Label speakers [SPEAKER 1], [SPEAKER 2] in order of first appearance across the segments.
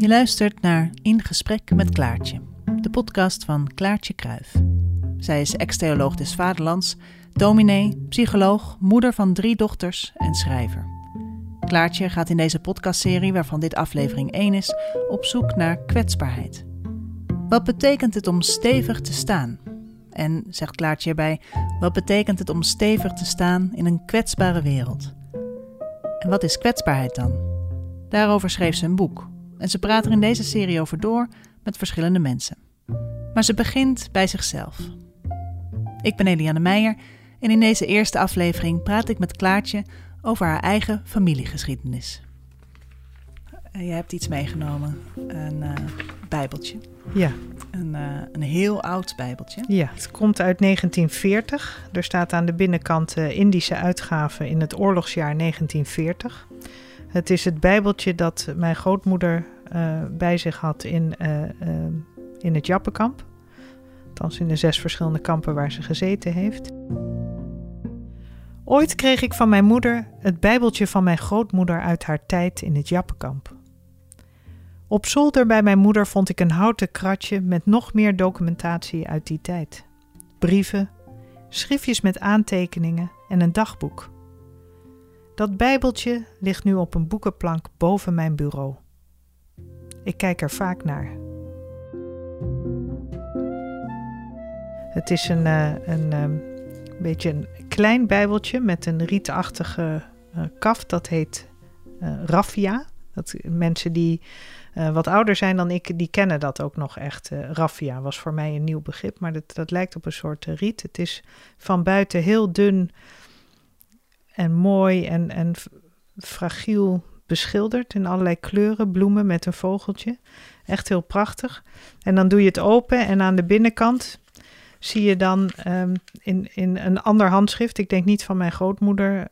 [SPEAKER 1] Je luistert naar In Gesprek met Klaartje, de podcast van Klaartje Kruif. Zij is ex-theoloog des Vaderlands, dominee, psycholoog, moeder van drie dochters en schrijver. Klaartje gaat in deze podcastserie, waarvan dit aflevering 1 is, op zoek naar kwetsbaarheid. Wat betekent het om stevig te staan? En, zegt Klaartje erbij, wat betekent het om stevig te staan in een kwetsbare wereld? En wat is kwetsbaarheid dan? Daarover schreef ze een boek. En ze praat er in deze serie over door met verschillende mensen. Maar ze begint bij zichzelf. Ik ben Eliane Meijer en in deze eerste aflevering praat ik met Klaartje over haar eigen familiegeschiedenis. Uh, je hebt iets meegenomen, een uh, bijbeltje.
[SPEAKER 2] Ja.
[SPEAKER 1] Een, uh, een heel oud bijbeltje.
[SPEAKER 2] Ja, het komt uit 1940. Er staat aan de binnenkant Indische uitgave in het oorlogsjaar 1940. Het is het bijbeltje dat mijn grootmoeder uh, bij zich had in, in het Jappenkamp. Althans in de zes verschillende kampen waar ze gezeten heeft. Ooit kreeg ik van mijn moeder het bijbeltje van mijn grootmoeder uit haar tijd in het Jappenkamp. Op zolder bij mijn moeder vond ik een houten kratje met nog meer documentatie uit die tijd. Brieven, schriftjes met aantekeningen en een dagboek. Dat bijbeltje ligt nu op een boekenplank boven mijn bureau. Ik kijk er vaak naar. Het is een, uh, een um, beetje een klein bijbeltje met een rietachtige uh, kaft. Dat heet uh, raffia. Dat mensen die wat ouder zijn dan ik, die kennen dat ook nog echt. Raffia was voor mij een nieuw begrip, maar dat, dat lijkt op een soort riet. Het is van buiten heel dun en mooi en, en fragiel beschilderd in allerlei kleuren, bloemen met een vogeltje. Echt heel prachtig. En dan doe je het open en aan de binnenkant zie je dan um, in, in een ander handschrift, ik denk niet van mijn grootmoeder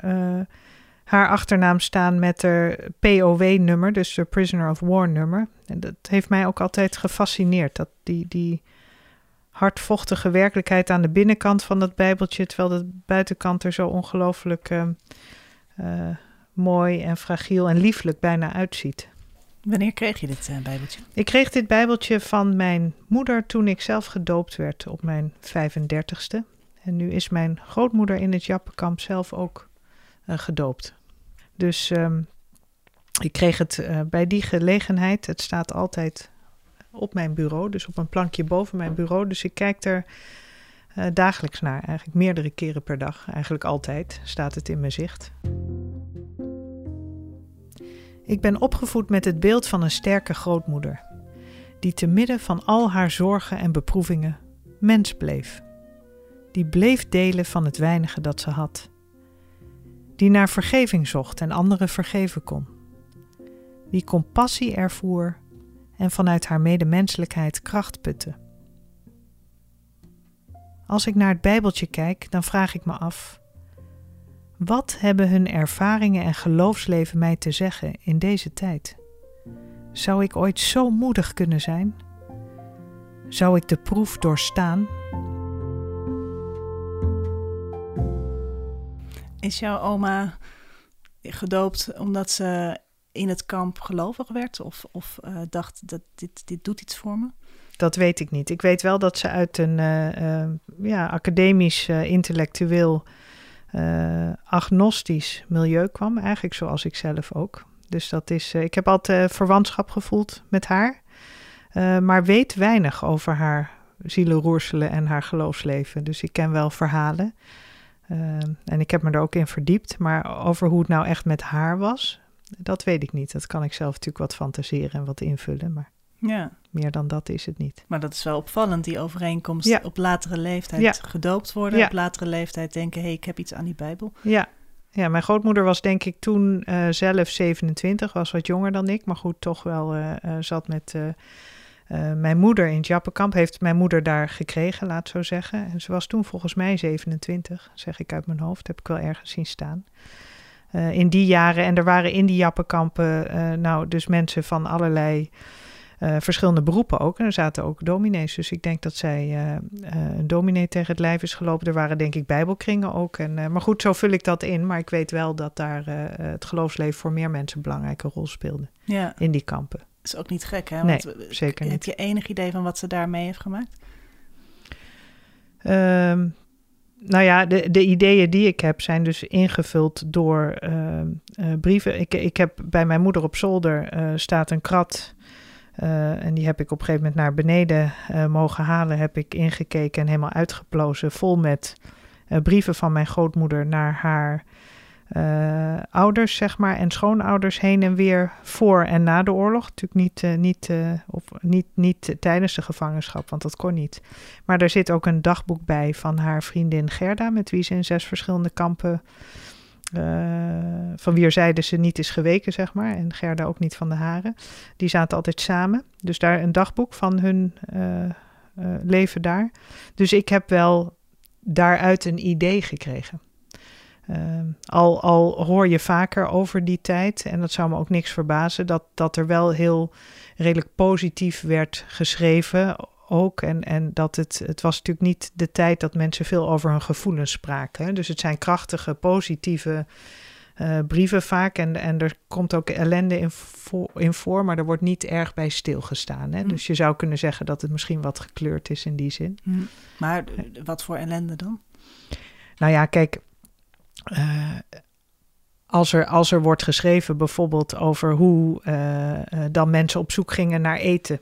[SPEAKER 2] haar achternaam staan met haar POW-nummer, dus de Prisoner of War-nummer. En dat heeft mij ook altijd gefascineerd, dat die, die hardvochtige werkelijkheid aan de binnenkant van dat bijbeltje, terwijl de buitenkant er zo ongelooflijk uh, uh, mooi en fragiel en lieflijk bijna uitziet.
[SPEAKER 1] Wanneer kreeg je dit uh, bijbeltje?
[SPEAKER 2] Ik kreeg dit bijbeltje van mijn moeder toen ik zelf gedoopt werd op mijn 35ste. En nu is mijn grootmoeder in het Jappenkamp zelf ook gedoopt. Dus um, ik kreeg het bij die gelegenheid. Het staat altijd op mijn bureau, dus op een plankje boven mijn bureau. Dus ik kijk er uh, dagelijks naar, eigenlijk meerdere keren per dag. Eigenlijk altijd staat het in mijn zicht. Ik ben opgevoed met het beeld van een sterke grootmoeder, die te midden van al haar zorgen en beproevingen mens bleef. Die bleef delen van het weinige dat ze had die naar vergeving zocht en anderen vergeven kon, die compassie ervoer en vanuit haar medemenselijkheid kracht putte. Als ik naar het Bijbeltje kijk, dan vraag ik me af: wat hebben hun ervaringen en geloofsleven mij te zeggen in deze tijd? Zou ik ooit zo moedig kunnen zijn? Zou ik de proef doorstaan
[SPEAKER 1] Is jouw oma gedoopt omdat ze in het kamp gelovig werd? Of, of uh, dacht dat dit, dit doet iets voor me?
[SPEAKER 2] Dat weet ik niet. Ik weet wel dat ze uit een uh, uh, ja, academisch, intellectueel, agnostisch milieu kwam. Eigenlijk zoals ik zelf ook. Dus dat is, ik heb altijd verwantschap gevoeld met haar. maar weet weinig over haar zielenroerselen en haar geloofsleven. Dus ik ken wel verhalen. En ik heb me er ook in verdiept, maar over hoe het nou echt met haar was, dat weet ik niet. Dat kan ik zelf natuurlijk wat fantaseren en wat invullen, maar
[SPEAKER 1] ja.
[SPEAKER 2] meer dan dat is het niet.
[SPEAKER 1] Maar dat is wel opvallend, die overeenkomst ja. op latere leeftijd ja. gedoopt worden, op latere leeftijd denken, hé, hey, ik heb iets aan die Bijbel.
[SPEAKER 2] Ja, ja, mijn grootmoeder was denk ik toen uh, zelf 27, was wat jonger dan ik, maar goed, toch wel uh, uh, zat met mijn moeder in het Jappenkamp heeft mijn moeder daar gekregen, laat zo zeggen. En ze was toen volgens mij 27, zeg ik uit mijn hoofd, heb ik wel ergens zien staan. Uh, in die jaren, en er waren in die Jappenkampen, uh, nou, dus mensen van allerlei verschillende beroepen ook. En er zaten ook dominees, dus ik denk dat zij een dominee tegen het lijf is gelopen. Er waren denk ik bijbelkringen ook. En, maar goed, zo vul ik dat in. Maar ik weet wel dat daar het geloofsleven voor meer mensen een belangrijke rol speelde
[SPEAKER 1] ja.
[SPEAKER 2] in die kampen.
[SPEAKER 1] is ook niet gek, hè?
[SPEAKER 2] Nee,
[SPEAKER 1] Want, eh,
[SPEAKER 2] zeker
[SPEAKER 1] Heb
[SPEAKER 2] niet.
[SPEAKER 1] je enig idee van wat ze daarmee heeft gemaakt?
[SPEAKER 2] Ehm, nou ja, de, de ideeën die ik heb zijn dus ingevuld door ehm, eh, brieven. Ik, ik heb bij mijn moeder op zolder eh, staat een krat. eh, en die heb ik op een gegeven moment naar beneden eh, mogen halen. Heb ik ingekeken en helemaal uitgeplozen. Vol met eh, brieven van mijn grootmoeder naar haar eh, ouders, zeg maar. En schoonouders heen en weer voor en na de oorlog. Natuurlijk niet, eh, niet, eh, of niet, niet tijdens de gevangenschap, want dat kon niet. Maar er zit ook een dagboek bij van haar vriendin Gerda, met wie ze in zes verschillende kampen, van wie zeiden ze niet is geweken, zeg maar. En Gerda ook niet van de haren. Die zaten altijd samen. Dus daar een dagboek van hun leven daar. Dus ik heb wel daaruit een idee gekregen. Ehm, al, al hoor je vaker over die tijd, en dat zou me ook niks verbazen, dat, dat er wel heel redelijk positief werd geschreven ook. En, en dat het, het was natuurlijk niet de tijd dat mensen veel over hun gevoelens spraken. hè. Dus het zijn krachtige, positieve eh, brieven vaak. En, en er komt ook ellende in, voor, in voor, maar er wordt niet erg bij stilgestaan. Hè?
[SPEAKER 1] Hm.
[SPEAKER 2] Dus je zou kunnen zeggen dat het misschien wat gekleurd is in die zin.
[SPEAKER 1] Maar eh, wat voor ellende dan?
[SPEAKER 2] Nou ja, kijk. Eh, als, er, als er wordt geschreven bijvoorbeeld over hoe eh, eh, dan mensen op zoek gingen naar eten.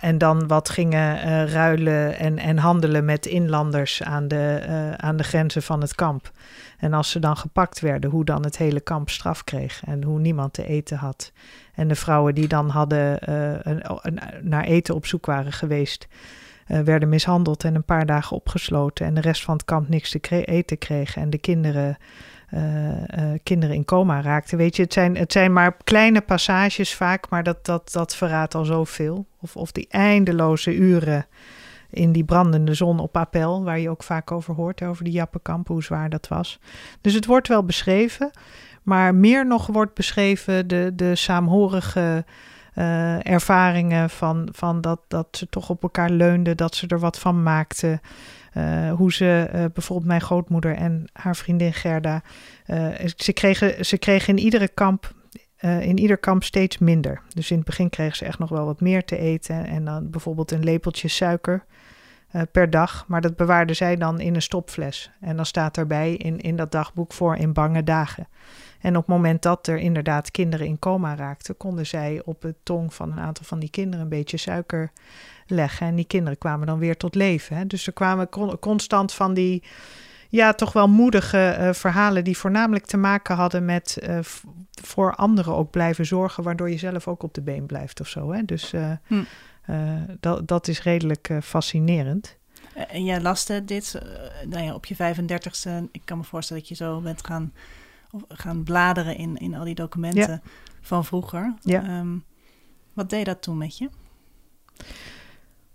[SPEAKER 2] en dan wat gingen eh, ruilen en, en handelen met inlanders aan de, aan de grenzen van het kamp. En als ze dan gepakt werden, hoe dan het hele kamp straf kreeg en hoe niemand te eten had. En de vrouwen die dan hadden een- naar eten op zoek waren geweest, eh, werden mishandeld en een paar dagen opgesloten. En de rest van het kamp niks te eten kregen. En de kinderen, eh, eh, kinderen in coma raakten. Weet je, het zijn, het zijn maar kleine passages vaak, maar dat, dat, dat verraadt al zoveel. Of, of die eindeloze uren in die brandende zon op appel, waar je ook vaak over hoort, over die Jappenkamp, hoe zwaar dat was. Dus het wordt wel beschreven, maar meer nog wordt beschreven de, de saamhorige eh, ervaringen van, van dat, dat ze toch op elkaar leunden, dat ze er wat van maakten. Eh, hoe ze eh, bijvoorbeeld mijn grootmoeder en haar vriendin Gerda, ze, kregen, ze kregen in iedere kamp. in ieder kamp steeds minder. Dus in het begin kregen ze echt nog wel wat meer te eten. En dan bijvoorbeeld een lepeltje suiker per dag. Maar dat bewaarden zij dan in een stopfles. En dan staat erbij in, in dat dagboek voor in bange dagen. En op het moment dat er inderdaad kinderen in coma raakten, konden zij op de tong van een aantal van die kinderen een beetje suiker leggen. En die kinderen kwamen dan weer tot leven. Hè? Dus er kwamen con- constant van die, ja, toch wel moedige eh, verhalen die voornamelijk te maken hadden met eh, voor anderen ook blijven zorgen, waardoor je zelf ook op de been blijft of zo. Hè? Dus eh,
[SPEAKER 1] Hm.
[SPEAKER 2] dat, dat is redelijk fascinerend.
[SPEAKER 1] En jij laste dit nou ja, op je 35ste. Ik kan me voorstellen dat je zo bent gaan, gaan bladeren in, in al die documenten van vroeger.
[SPEAKER 2] Ja.
[SPEAKER 1] Ehm, wat deed dat toen met je?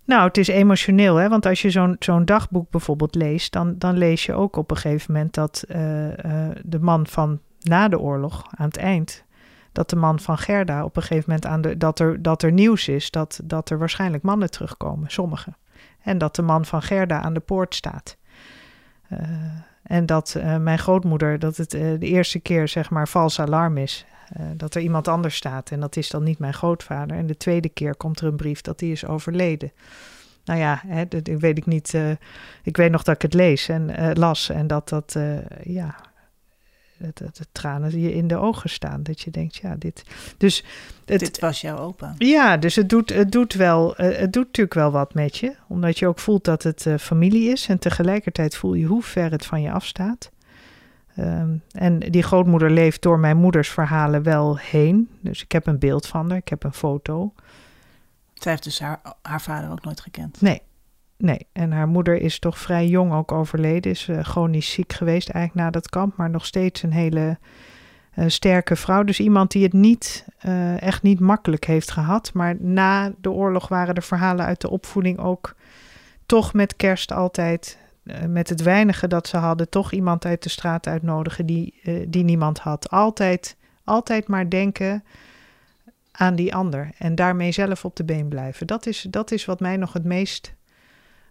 [SPEAKER 2] Nou, het is emotioneel, hè? want als je zo'n zo'n dagboek bijvoorbeeld leest, dan, dan lees je ook op een gegeven moment dat eh, eh, de man van na de oorlog, aan het eind, dat de man van Gerda op een gegeven moment aan de, dat, er, dat er nieuws is dat, dat er waarschijnlijk mannen terugkomen, sommigen. En dat de man van Gerda aan de poort staat. Eh, en dat eh, mijn grootmoeder, dat het eh, de eerste keer zeg maar vals alarm is. eh, dat er iemand anders staat en dat is dan niet mijn grootvader. En de tweede keer komt er een brief dat hij is overleden. Nou ja, hè, dat weet ik niet. ik weet nog dat ik het lees en las en dat dat, ja, dat, dat de tranen je in de ogen staan. Dat je denkt, ja, dit. Dus het,
[SPEAKER 1] Dit was jouw opa.
[SPEAKER 2] ja, dus het doet, het doet wel, eh, het doet natuurlijk wel wat met je. Omdat je ook voelt dat het eh, familie is. En tegelijkertijd voel je hoe ver het van je afstaat. Ehm, en die grootmoeder leeft door mijn moeders verhalen wel heen. Dus ik heb een beeld van haar, ik heb een foto.
[SPEAKER 1] Zij heeft dus haar, haar vader ook nooit gekend.
[SPEAKER 2] Nee, nee. En haar moeder is toch vrij jong ook overleden. Is eh, chronisch ziek geweest eigenlijk na dat kamp. Maar nog steeds een hele eh, sterke vrouw. Dus iemand die het niet, eh, echt niet makkelijk heeft gehad. Maar na de oorlog waren de verhalen uit de opvoeding ook toch met kerst altijd... met het weinige dat ze hadden, toch iemand uit de straat uitnodigen die, die niemand had. Altijd, altijd maar denken aan die ander en daarmee zelf op de been blijven. Dat is, dat is wat mij nog het meest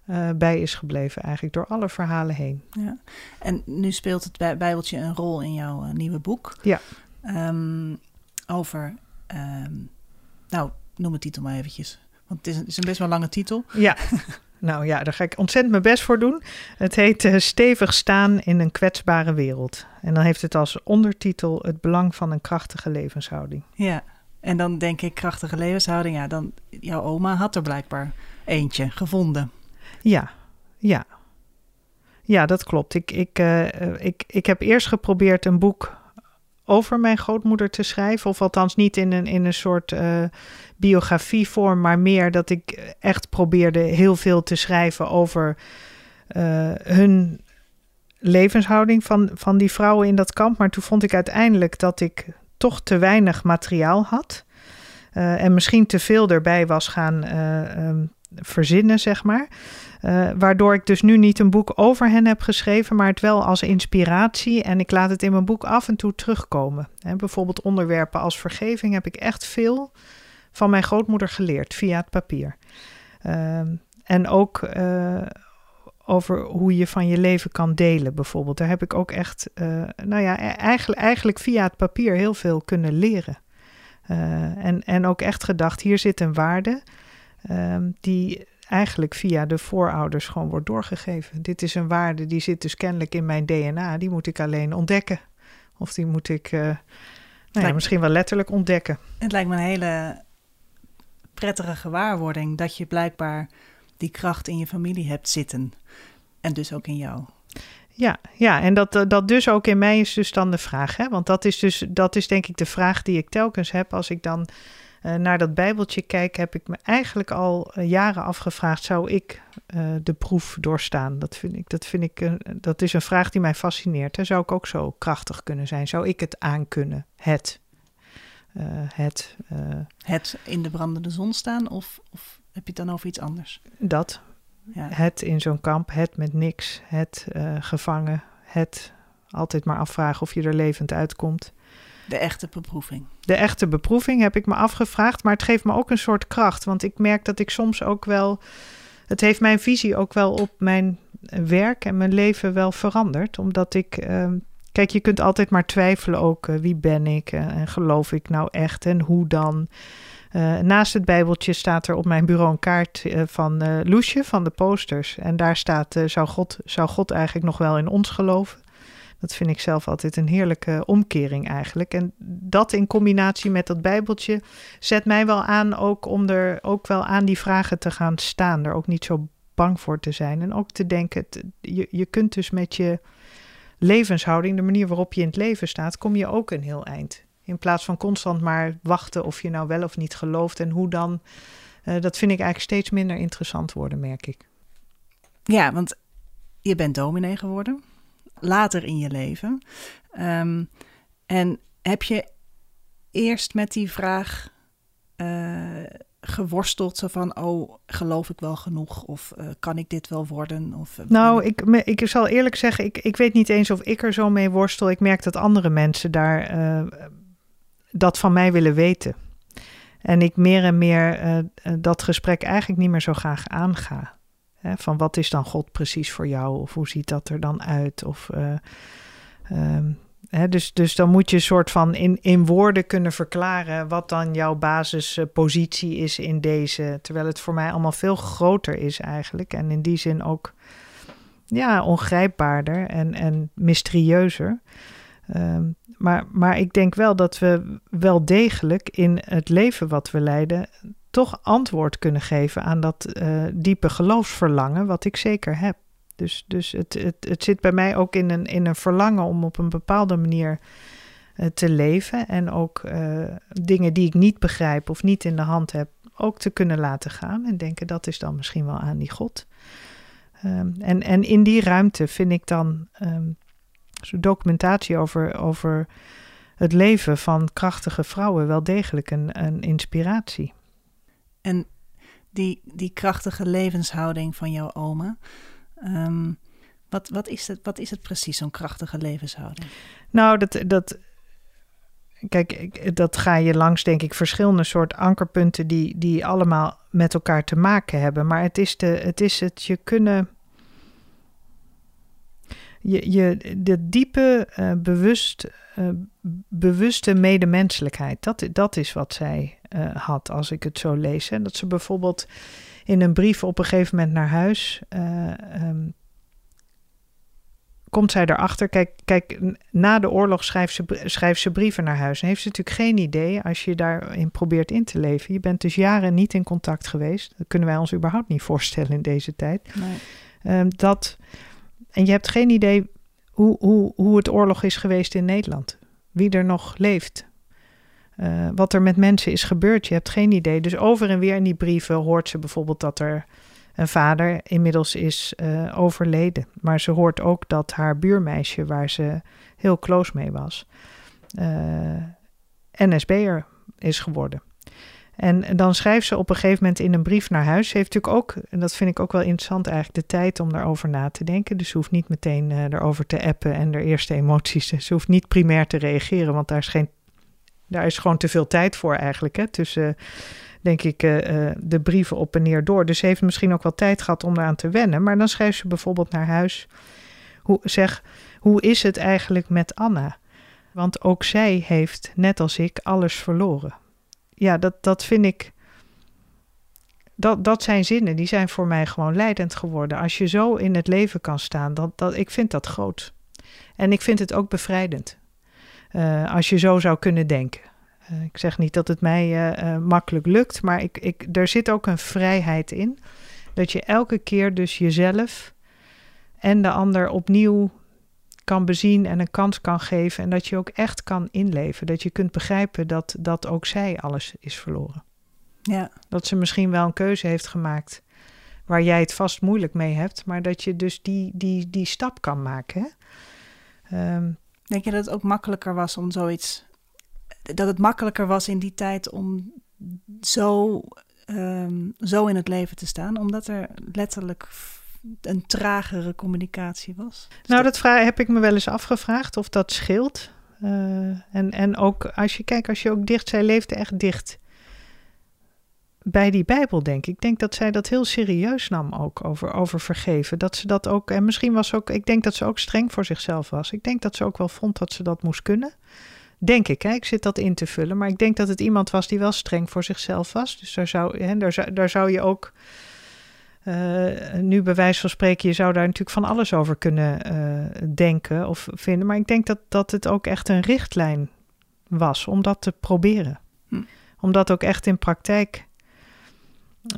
[SPEAKER 2] eh, bij is gebleven, eigenlijk door alle verhalen heen.
[SPEAKER 1] Ja. En nu speelt het bij- Bijbeltje een rol in jouw eh, nieuwe boek.
[SPEAKER 2] Ja.
[SPEAKER 1] Ehm, over ehm, nou, noem de titel maar eventjes. Want het is, een, is een best wel lange titel.
[SPEAKER 2] Ja, nou ja, daar ga ik ontzettend mijn best voor doen. Het heet uh, Stevig staan in een kwetsbare wereld. En dan heeft het als ondertitel Het belang van een krachtige levenshouding.
[SPEAKER 1] Ja, en dan denk ik krachtige levenshouding. Ja, dan jouw oma had er blijkbaar eentje gevonden.
[SPEAKER 2] Ja, ja. Ja, dat klopt. Ik, ik, uh, ik, ik heb eerst geprobeerd een boek over mijn grootmoeder te schrijven. Of althans niet in een, in een soort uh, biografievorm, maar meer dat ik echt probeerde heel veel te schrijven over hun levenshouding van, van die vrouwen in dat kamp. Maar toen vond ik uiteindelijk dat ik toch te weinig materiaal had. En misschien te veel erbij was gaan um, verzinnen, zeg maar. Uh, waardoor ik dus nu niet een boek over hen heb geschreven, maar het wel als inspiratie. En ik laat het in mijn boek af en toe terugkomen. He, bijvoorbeeld onderwerpen als vergeving heb ik echt veel van mijn grootmoeder geleerd via het papier. Uh, en ook uh, over hoe je van je leven kan delen, bijvoorbeeld. Daar heb ik ook echt, uh, nou ja, eigenlijk, eigenlijk via het papier heel veel kunnen leren. en, en ook echt gedacht, hier zit een waarde die eigenlijk via de voorouders gewoon wordt doorgegeven. Dit is een waarde die zit dus kennelijk in mijn DNA. Die moet ik alleen ontdekken. Of die moet ik uh, nou ja, misschien wel letterlijk ontdekken.
[SPEAKER 1] Het lijkt me een hele prettige gewaarwording dat je blijkbaar die kracht in je familie hebt zitten. En dus ook in jou.
[SPEAKER 2] Ja, ja, en dat, dat dus ook in mij is dus dan de vraag. Hè? Want dat is dus, dat is denk ik de vraag die ik telkens heb als ik dan uh, naar dat Bijbeltje kijk, heb ik me eigenlijk al uh, jaren afgevraagd: zou ik uh, de proef doorstaan? Dat vind ik, dat vind ik, dat is een vraag die mij fascineert. Hè? Zou ik ook zo krachtig kunnen zijn? Zou ik het aankunnen? Het. het.
[SPEAKER 1] het in de brandende zon staan, of, of heb je het dan over iets anders?
[SPEAKER 2] Dat. Ja. Het in zo'n kamp, het met niks, het gevangen, het altijd maar afvragen of je er levend uitkomt.
[SPEAKER 1] De echte beproeving.
[SPEAKER 2] De echte beproeving heb ik me afgevraagd, maar het geeft me ook een soort kracht. Want ik merk dat ik soms ook wel. Het heeft mijn visie ook wel op mijn werk en mijn leven wel veranderd. Omdat ik. Uh, kijk, je kunt altijd maar twijfelen ook. Uh, wie ben ik uh, en geloof ik nou echt en hoe dan? Uh, naast het Bijbeltje staat er op mijn bureau een kaart van Loesje van de posters. En daar staat: zou, God, zou God eigenlijk nog wel in ons geloven? Dat vind ik zelf altijd een heerlijke omkering eigenlijk. En dat in combinatie met dat Bijbeltje zet mij wel aan ook om er ook wel aan die vragen te gaan staan. Er ook niet zo bang voor te zijn. En ook te denken, je, je kunt dus met je levenshouding, de manier waarop je in het leven staat, kom je ook een heel eind. In plaats van constant maar wachten of je nou wel of niet gelooft en hoe dan. Uh, dat vind ik eigenlijk steeds minder interessant worden, merk ik.
[SPEAKER 1] Ja, want je bent dominee geworden later in je leven. Um, en heb je eerst met die vraag uh, geworsteld, zo van, oh, geloof ik wel genoeg? Of uh, kan ik dit wel worden? Of, uh,
[SPEAKER 2] nou, ik, ik zal eerlijk zeggen, ik, ik weet niet eens of ik er zo mee worstel. Ik merk dat andere mensen daar dat van mij willen weten. En ik meer en meer dat gesprek eigenlijk niet meer zo graag aanga. Van wat is dan God precies voor jou? Of hoe ziet dat er dan uit? Of, uh, um, hè, dus, dus dan moet je een soort van in, in woorden kunnen verklaren wat dan jouw basispositie is in deze. Terwijl het voor mij allemaal veel groter is eigenlijk. En in die zin ook ja, ongrijpbaarder en, en mysterieuzer. Um, maar, maar ik denk wel dat we wel degelijk in het leven wat we leiden toch antwoord kunnen geven aan dat uh, diepe geloofsverlangen, wat ik zeker heb. Dus, dus het, het, het zit bij mij ook in een, in een verlangen om op een bepaalde manier uh, te leven. En ook uh, dingen die ik niet begrijp of niet in de hand heb, ook te kunnen laten gaan. En denken dat is dan misschien wel aan die God. Um, en, en in die ruimte vind ik dan um, documentatie over, over het leven van krachtige vrouwen wel degelijk een, een inspiratie.
[SPEAKER 1] En die, die krachtige levenshouding van jouw oma. Um, wat, wat, is het, wat is het precies, zo'n krachtige levenshouding?
[SPEAKER 2] Nou, dat, dat, kijk, dat ga je langs, denk ik, verschillende soort ankerpunten die, die allemaal met elkaar te maken hebben. Maar het is, de, het, is het je kunnen. Je, je, de diepe, uh, bewust, uh, bewuste medemenselijkheid, dat, dat is wat zij uh, had, als ik het zo lees. Hè. Dat ze bijvoorbeeld in een brief op een gegeven moment naar huis. Um, komt zij erachter. Kijk, kijk, na de oorlog schrijft ze, schrijft ze brieven naar huis. En heeft ze natuurlijk geen idee als je daarin probeert in te leven. Je bent dus jaren niet in contact geweest. Dat kunnen wij ons überhaupt niet voorstellen in deze tijd. Nee. Um, dat, en je hebt geen idee hoe, hoe, hoe het oorlog is geweest in Nederland. Wie er nog leeft. Uh, wat er met mensen is gebeurd. Je hebt geen idee. Dus over en weer in die brieven hoort ze bijvoorbeeld dat er een vader inmiddels is uh, overleden. Maar ze hoort ook dat haar buurmeisje, waar ze heel close mee was, uh, NSB'er is geworden. En dan schrijft ze op een gegeven moment in een brief naar huis. Ze heeft natuurlijk ook, en dat vind ik ook wel interessant eigenlijk, de tijd om daarover na te denken. Dus ze hoeft niet meteen uh, erover te appen en er eerste emoties. Ze hoeft niet primair te reageren, want daar is, geen, daar is gewoon te veel tijd voor eigenlijk. Hè, tussen denk ik, uh, de brieven op en neer door. Dus ze heeft misschien ook wel tijd gehad om eraan te wennen. Maar dan schrijft ze bijvoorbeeld naar huis. Hoe, zeg, hoe is het eigenlijk met Anna? Want ook zij heeft, net als ik, alles verloren. Ja, dat, dat vind ik. Dat, dat zijn zinnen, die zijn voor mij gewoon leidend geworden. Als je zo in het leven kan staan, dat, dat, ik vind dat groot. En ik vind het ook bevrijdend. Uh, als je zo zou kunnen denken. Uh, ik zeg niet dat het mij uh, makkelijk lukt, maar ik, ik, er zit ook een vrijheid in. Dat je elke keer dus jezelf en de ander opnieuw kan bezien en een kans kan geven. En dat je ook echt kan inleven. Dat je kunt begrijpen dat, dat ook zij alles is verloren.
[SPEAKER 1] Ja.
[SPEAKER 2] Dat ze misschien wel een keuze heeft gemaakt waar jij het vast moeilijk mee hebt, maar dat je dus die, die, die stap kan maken. Hè?
[SPEAKER 1] Um, Denk je dat het ook makkelijker was om zoiets dat het makkelijker was in die tijd om zo, um, zo in het leven te staan, omdat er letterlijk een tragere communicatie was?
[SPEAKER 2] Nou, dat vraag, heb ik me wel eens afgevraagd of dat scheelt. Uh, en, en ook als je kijkt, als je ook dicht, zij leefde echt dicht bij die Bijbel, denk ik. Ik denk dat zij dat heel serieus nam ook over, over vergeven. Dat ze dat ook, en misschien was ook, ik denk dat ze ook streng voor zichzelf was. Ik denk dat ze ook wel vond dat ze dat moest kunnen. Denk ik, hè? ik zit dat in te vullen. Maar ik denk dat het iemand was die wel streng voor zichzelf was. Dus daar zou, hè, daar, zou, daar zou je ook, uh, nu bij wijze van spreken, je zou daar natuurlijk van alles over kunnen uh, denken of vinden. Maar ik denk dat, dat het ook echt een richtlijn was om dat te proberen. Hm. Om dat ook echt in praktijk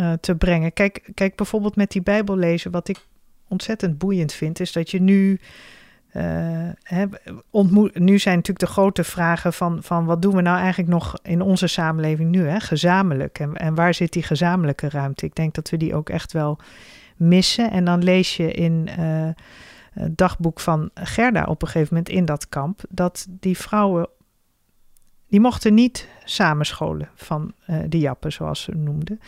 [SPEAKER 2] uh, te brengen. Kijk, kijk, bijvoorbeeld met die Bijbel lezen, wat ik ontzettend boeiend vind, is dat je nu ontmoet, nu zijn natuurlijk de grote vragen van, van wat doen we nou eigenlijk nog in onze samenleving nu, hè? gezamenlijk. En, en waar zit die gezamenlijke ruimte? Ik denk dat we die ook echt wel missen. En dan lees je in uh, het dagboek van Gerda op een gegeven moment in dat kamp, dat die vrouwen, die mochten niet samenscholen van uh, de jappen, zoals ze noemden.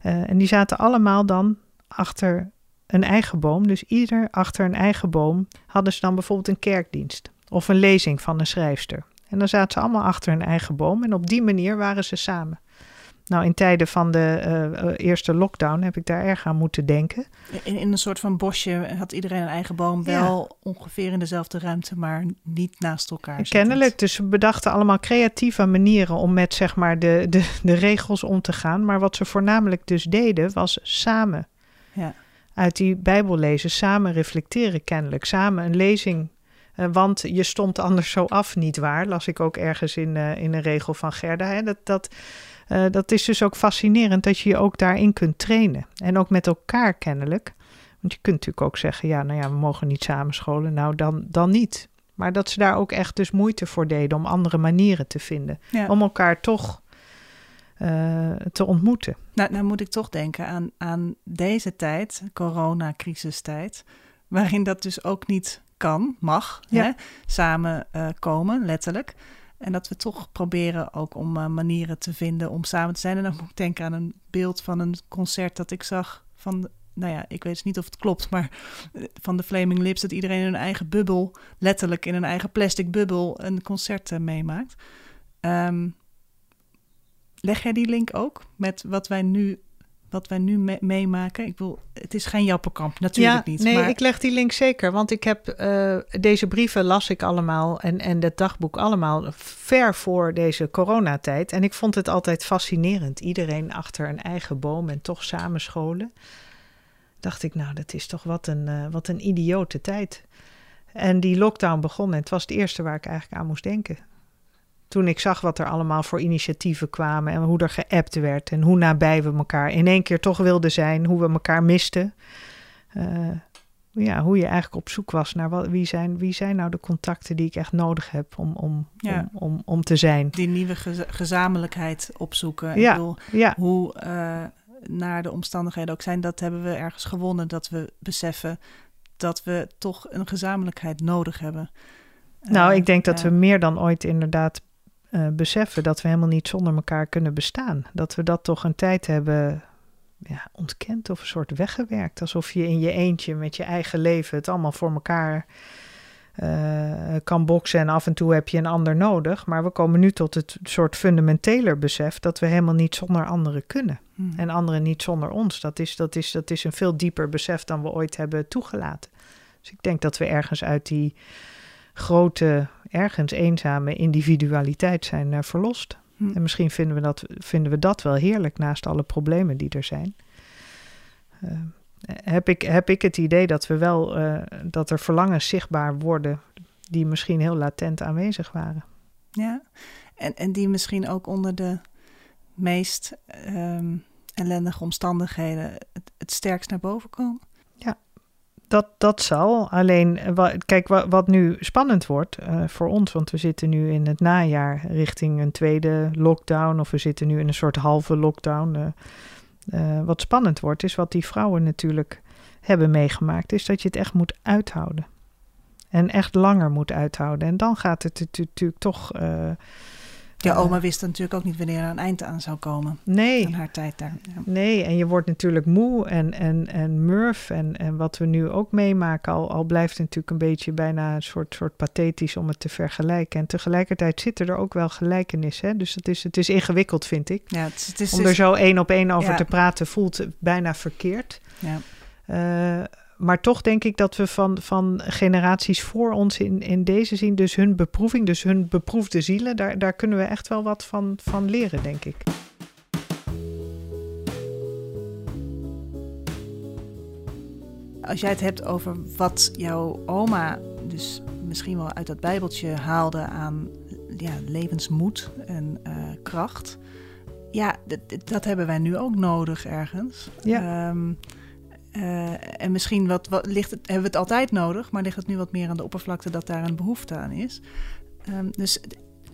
[SPEAKER 2] en die zaten allemaal dan achter een eigen boom. Dus ieder achter een eigen boom hadden ze dan bijvoorbeeld een kerkdienst of een lezing van een schrijfster. En dan zaten ze allemaal achter een eigen boom en op die manier waren ze samen. Nou, in tijden van de uh, eerste lockdown heb ik daar erg aan moeten denken.
[SPEAKER 1] In, in, een soort van bosje had iedereen een eigen boom, wel ja. ongeveer in dezelfde ruimte, maar niet naast elkaar.
[SPEAKER 2] Kennelijk, dus we bedachten allemaal creatieve manieren om met zeg maar de, de, de regels om te gaan. Maar wat ze voornamelijk dus deden, was samen.
[SPEAKER 1] Ja
[SPEAKER 2] uit die Bijbel lezen, samen reflecteren kennelijk, samen een lezing. Uh, want je stond anders zo af, niet waar? Las ik ook ergens in, uh, in een regel van Gerda. Hè? Dat, dat, uh, dat is dus ook fascinerend dat je je ook daarin kunt trainen. En ook met elkaar kennelijk. Want je kunt natuurlijk ook zeggen, ja, nou ja, we mogen niet samenscholen. Nou, dan, dan niet. Maar dat ze daar ook echt dus moeite voor deden om andere manieren te vinden. Ja. Om elkaar toch uh, te ontmoeten.
[SPEAKER 1] Nou, nou moet ik toch denken aan, aan deze tijd, coronacrisistijd, waarin dat dus ook niet kan, mag, ja. samen uh, komen, letterlijk. En dat we toch proberen ook om uh, manieren te vinden om samen te zijn. En dan moet ik denken aan een beeld van een concert dat ik zag van nou ja, ik weet dus niet of het klopt, maar van de Flaming Lips, dat iedereen in een eigen bubbel, letterlijk in een eigen plastic bubbel, een concert uh, meemaakt. Um, Leg jij die link ook met wat wij nu wat wij nu meemaken? Ik bedoel, het is geen Jappenkamp, natuurlijk
[SPEAKER 2] ja,
[SPEAKER 1] niet.
[SPEAKER 2] Nee, ik leg die link zeker. Want ik heb uh, deze brieven las ik allemaal en, en het dagboek allemaal ver voor deze coronatijd. En ik vond het altijd fascinerend. Iedereen achter een eigen boom en toch samen scholen. Dacht ik, nou, dat is toch wat een, uh, wat een idiote tijd. En die lockdown begon en het was het eerste waar ik eigenlijk aan moest denken toen ik zag wat er allemaal voor initiatieven kwamen en hoe er geappt werd en hoe nabij we elkaar in één keer toch wilden zijn, hoe we elkaar misten. Uh, ja, hoe je eigenlijk op zoek was naar wat, wie, zijn, wie zijn nou de contacten die ik echt nodig heb om, om, om, om, om, te zijn.
[SPEAKER 1] Die nieuwe gezamenlijkheid opzoeken. Ja, ik bedoel, ja. Hoe uh, naar de omstandigheden ook zijn, dat hebben we ergens gewonnen. Dat we beseffen dat we toch een gezamenlijkheid nodig hebben.
[SPEAKER 2] Nou, ik denk dat we meer dan ooit inderdaad uh, beseffen dat we helemaal niet zonder elkaar kunnen bestaan. Dat we dat toch een tijd hebben ja, ontkend of een soort weggewerkt. Alsof je in je eentje met je eigen leven het allemaal voor elkaar uh, kan boksen en af en toe heb je een ander nodig. Maar we komen nu tot het soort fundamenteler besef dat we helemaal niet zonder anderen kunnen. Hmm. En anderen niet zonder ons. Dat is, dat, is, dat is een veel dieper besef dan we ooit hebben toegelaten. Dus ik denk dat we ergens uit die grote, ergens eenzame individualiteit zijn uh, verlost. Hm. En misschien vinden we, dat, vinden we dat wel heerlijk naast alle problemen die er zijn. Uh, heb, ik, heb ik het idee dat we wel uh, dat er verlangens zichtbaar worden die misschien heel latent aanwezig waren.
[SPEAKER 1] Ja, en, en die misschien ook onder de meest um, ellendige omstandigheden het, het sterkst naar boven komen
[SPEAKER 2] dat, dat zal. Alleen, eh, kijk, wat, nu spannend wordt uh, voor ons, want we zitten nu in het najaar richting een tweede lockdown, of we zitten nu in een soort halve lockdown. Uh, wat spannend wordt, is wat die vrouwen natuurlijk hebben meegemaakt, is dat je het echt moet uithouden. En echt langer moet uithouden. En dan gaat het natuurlijk toch
[SPEAKER 1] ja, oma wist natuurlijk ook niet wanneer er een eind aan zou komen.
[SPEAKER 2] Nee.
[SPEAKER 1] Aan haar tijd daar. Ja.
[SPEAKER 2] Nee, en je wordt natuurlijk moe en, en, en murf. En, en wat we nu ook meemaken, al, al blijft het natuurlijk een beetje bijna een soort, soort pathetisch om het te vergelijken. En tegelijkertijd zitten er ook wel gelijkenissen. Dus het is, het is ingewikkeld, vind ik. Ja, het, het is, om er zo één op één over te praten, voelt bijna verkeerd. Ja. Uh, maar toch denk ik dat we van, van generaties voor ons in, in deze zin, dus hun beproeving, dus hun beproefde zielen, daar, daar kunnen we echt wel wat van, van leren, denk ik.
[SPEAKER 1] Als jij het hebt over wat jouw oma dus misschien wel uit dat bijbeltje haalde aan ja, levensmoed en uh, kracht. Ja, dat hebben wij nu ook nodig ergens. Ja. Um, uh, en misschien wat, wat ligt het, hebben we het altijd nodig, maar ligt het nu wat meer aan de oppervlakte dat daar een behoefte aan is. Um, dus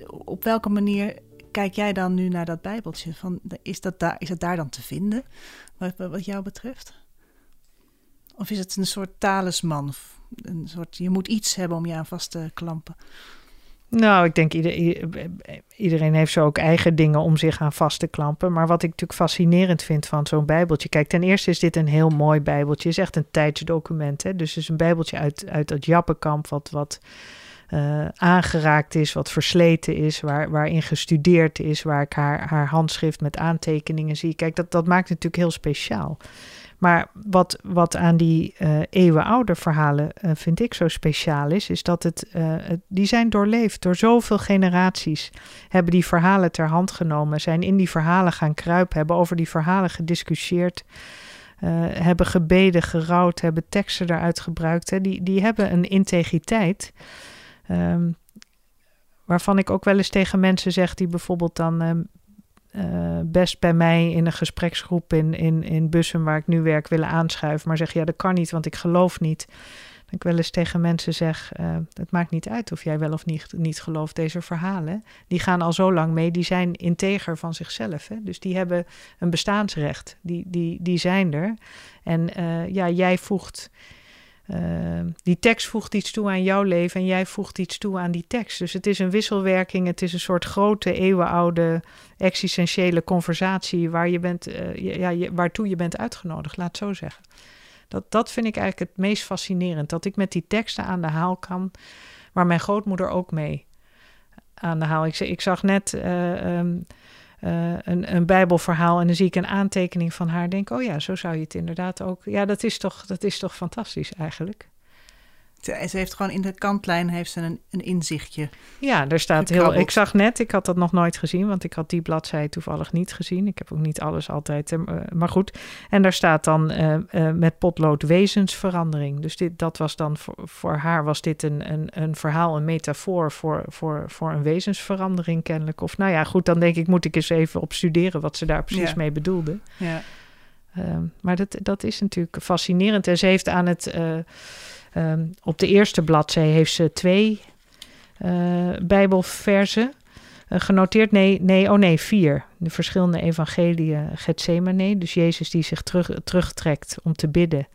[SPEAKER 1] op welke manier kijk jij dan nu naar dat Bijbeltje? Van, is, dat daar, is het daar dan te vinden, wat, wat jou betreft? Of is het een soort talisman? Een soort, je moet iets hebben om je aan vast te klampen.
[SPEAKER 2] Nou, ik denk iedereen heeft zo ook eigen dingen om zich aan vast te klampen. Maar wat ik natuurlijk fascinerend vind van zo'n Bijbeltje. Kijk, ten eerste is dit een heel mooi Bijbeltje. Het is echt een tijdsdocument. Hè? Dus het is een Bijbeltje uit, uit het Jappenkamp, wat, wat uh, aangeraakt is, wat versleten is, waar, waarin gestudeerd is, waar ik haar, haar handschrift met aantekeningen zie. Kijk, dat, dat maakt het natuurlijk heel speciaal. Maar wat, wat aan die uh, eeuwenoude verhalen uh, vind ik zo speciaal is, is dat het, uh, het, die zijn doorleefd door zoveel generaties. Hebben die verhalen ter hand genomen, zijn in die verhalen gaan kruipen, hebben over die verhalen gediscussieerd. hebben gebeden, gerouwd, hebben teksten eruit gebruikt. Hè. Die, die hebben een integriteit. Um, waarvan ik ook wel eens tegen mensen zeg die bijvoorbeeld dan um, uh, best bij mij in een gespreksgroep in, in, in Bussen, waar ik nu werk, willen aanschuiven. Maar zeg ja, dat kan niet, want ik geloof niet. Dat ik wel eens tegen mensen zeg: uh, Het maakt niet uit of jij wel of niet, niet gelooft. Deze verhalen, die gaan al zo lang mee, die zijn integer van zichzelf. Hè? Dus die hebben een bestaansrecht, die, die, die zijn er. En uh, ja, jij voegt uh, die tekst voegt iets toe aan jouw leven en jij voegt iets toe aan die tekst. Dus het is een wisselwerking, het is een soort grote, eeuwenoude, existentiële conversatie waar je bent, uh, ja, je, waartoe je bent uitgenodigd, laat het zo zeggen. Dat, dat vind ik eigenlijk het meest fascinerend, dat ik met die teksten aan de haal kan, maar mijn grootmoeder ook mee aan de haal. Ik, ik zag net. Uh, um, eh, een, een Bijbelverhaal en dan zie ik een aantekening van haar. Denk, oh ja, zo zou je het inderdaad ook. Ja, dat is toch, dat is toch fantastisch eigenlijk.
[SPEAKER 1] Ze, heeft gewoon in de kantlijn heeft ze een, een inzichtje.
[SPEAKER 2] Ja, er staat heel. Ik zag net, ik had dat nog nooit gezien, want ik had die bladzijde toevallig niet gezien. Ik heb ook niet alles altijd. Uh, maar goed. En daar staat dan uh, uh, met potlood wezensverandering. Dus dit, dat was dan voor, voor haar was dit een, een, een verhaal, een metafoor voor, voor, voor een wezensverandering kennelijk. Of nou ja, goed, dan denk ik, moet ik eens even op studeren wat ze daar precies mee bedoelde.
[SPEAKER 1] Ja.
[SPEAKER 2] Ehm, maar dat, dat is natuurlijk fascinerend. En ze heeft aan het Um, op de eerste bladzij heeft ze twee uh, Bijbelversen uh, genoteerd. Nee, nee, oh nee, vier. De verschillende evangeliën Gethsemane. Dus Jezus die zich terug, terugtrekt om te bidden.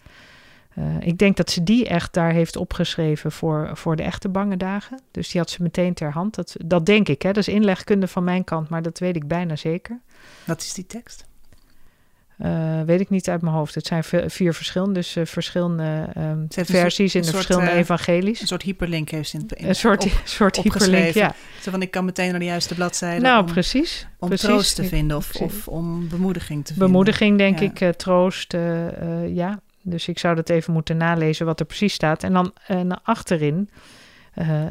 [SPEAKER 2] Uh, ik denk dat ze die echt daar heeft opgeschreven voor, voor de echte bange dagen. Dus die had ze meteen ter hand. Dat, dat denk ik, hè. dat is inlegkunde van mijn kant, maar dat weet ik bijna zeker.
[SPEAKER 1] Wat is die tekst?
[SPEAKER 2] Uh, weet ik niet uit mijn hoofd. Het zijn vier verschillende, dus uh, verschillende um, versies in de verschillende uh, evangelies.
[SPEAKER 1] Een soort hyperlink heeft in, in
[SPEAKER 2] Een soort, op, soort hyperlink, ja.
[SPEAKER 1] Zo van, ik kan meteen naar de juiste bladzijde
[SPEAKER 2] Nou,
[SPEAKER 1] om,
[SPEAKER 2] precies.
[SPEAKER 1] Om
[SPEAKER 2] precies.
[SPEAKER 1] troost te vinden of, of om bemoediging te vinden.
[SPEAKER 2] Bemoediging, denk ja. ik, troost, ja. Dus ik zou dat even moeten nalezen wat er precies staat. En dan naar achterin,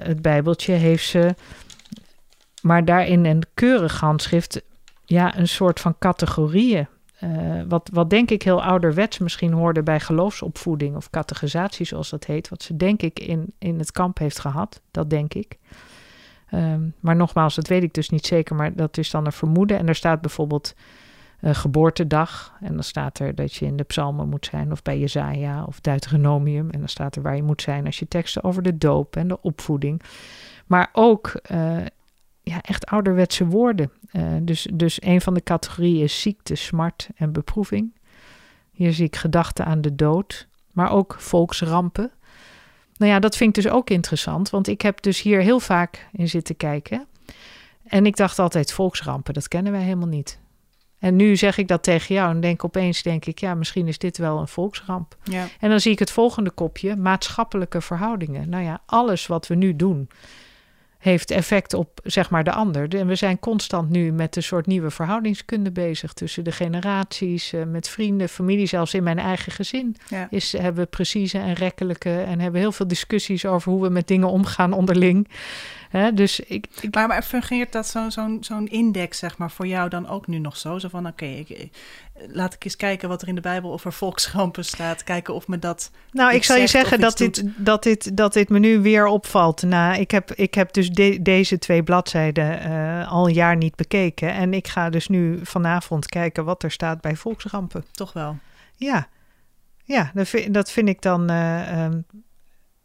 [SPEAKER 2] het bijbeltje, heeft ze... Maar daarin een keurig handschrift, ja, een soort van categorieën uh, wat, wat denk ik heel ouderwets misschien hoorde bij geloofsopvoeding of categorisatie, zoals dat heet. Wat ze denk ik in, in het kamp heeft gehad. Dat denk ik. Um, maar nogmaals, dat weet ik dus niet zeker, maar dat is dan een vermoeden. En er staat bijvoorbeeld uh, geboortedag. En dan staat er dat je in de psalmen moet zijn, of bij Jezaja of Deuteronomium. En dan staat er waar je moet zijn als je teksten over de doop en de opvoeding. Maar ook uh, ja, echt ouderwetse woorden. Uh, dus, dus een van de categorieën is ziekte, smart en beproeving. Hier zie ik gedachten aan de dood, maar ook volksrampen. Nou ja, dat vind ik dus ook interessant, want ik heb dus hier heel vaak in zitten kijken. En ik dacht altijd, volksrampen, dat kennen wij helemaal niet. En nu zeg ik dat tegen jou en denk opeens, denk ik, ja, misschien is dit wel een volksramp.
[SPEAKER 1] Ja.
[SPEAKER 2] En dan zie ik het volgende kopje, maatschappelijke verhoudingen. Nou ja, alles wat we nu doen, heeft effect op zeg maar de ander. En we zijn constant nu met een soort nieuwe verhoudingskunde bezig tussen de generaties, uh, met vrienden, familie, zelfs in mijn eigen gezin.
[SPEAKER 1] Ja.
[SPEAKER 2] Is, hebben we precieze en rekkelijke en hebben heel veel discussies over hoe we met dingen omgaan onderling. Dus ik, ik,
[SPEAKER 1] Maar, maar fungeert dat zo'n zo zo'n index, zeg maar, voor jou dan ook nu nog zo? Zo van, oké, okay, laat ik eens kijken wat er in de Bijbel over volksrampen staat. Kijken of me dat.
[SPEAKER 2] Nou, ik zal je zeggen dat dit, dat, dit, dat dit me nu weer opvalt. Nou, ik heb, ik heb dus de, deze twee bladzijden uh, al een jaar niet bekeken. En ik ga dus nu vanavond kijken wat er staat bij volksrampen.
[SPEAKER 1] Toch wel?
[SPEAKER 2] Ja, ja dat, vind, dat vind ik dan. Uh, um,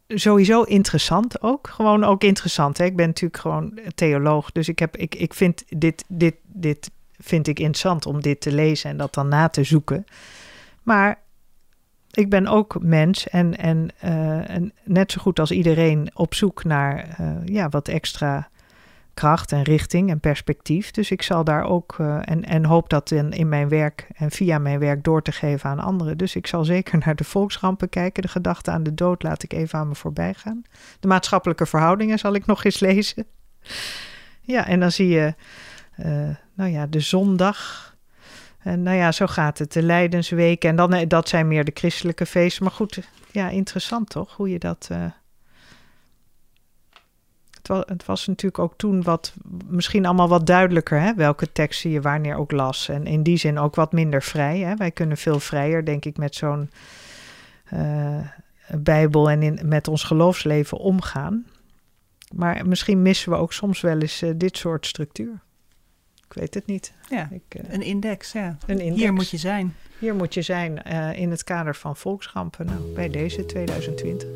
[SPEAKER 2] sowieso interessant ook. Gewoon ook interessant. Hè? Ik ben natuurlijk gewoon theoloog. Dus ik, heb, ik, ik vind dit, dit, dit vind ik interessant om dit te lezen en dat dan na te zoeken. Maar ik ben ook mens en, en, uh, en net zo goed als iedereen op zoek naar uh, ja, wat extra kracht en richting en perspectief. Dus ik zal daar ook uh, en, en hoop dat in, in mijn werk en via mijn werk door te geven aan anderen. Dus ik zal zeker naar de volksrampen kijken. De gedachte aan de dood laat ik even aan me voorbij gaan. De maatschappelijke verhoudingen zal ik nog eens lezen. Ja, en dan zie je, nou ja, de zondag. En nou ja, zo gaat het. De Leidensweek. En dan, dat zijn meer de christelijke feesten. Maar goed, ja, interessant toch? Hoe je dat. Uh, het, was, het natuurlijk ook toen wat, misschien allemaal wat duidelijker, hè? welke teksten je wanneer ook las. En in die zin ook wat minder vrij. Hè? Wij kunnen veel vrijer, denk ik, met zo'n Bijbel en met ons geloofsleven omgaan. Maar misschien missen we ook soms wel eens dit soort structuur. Ik weet het niet.
[SPEAKER 1] Ja, ik, uh, een index, ja.
[SPEAKER 2] Een index.
[SPEAKER 1] Hier moet je zijn.
[SPEAKER 2] Hier moet je zijn uh, in het kader van volksrampen. Nou, bij deze 2020.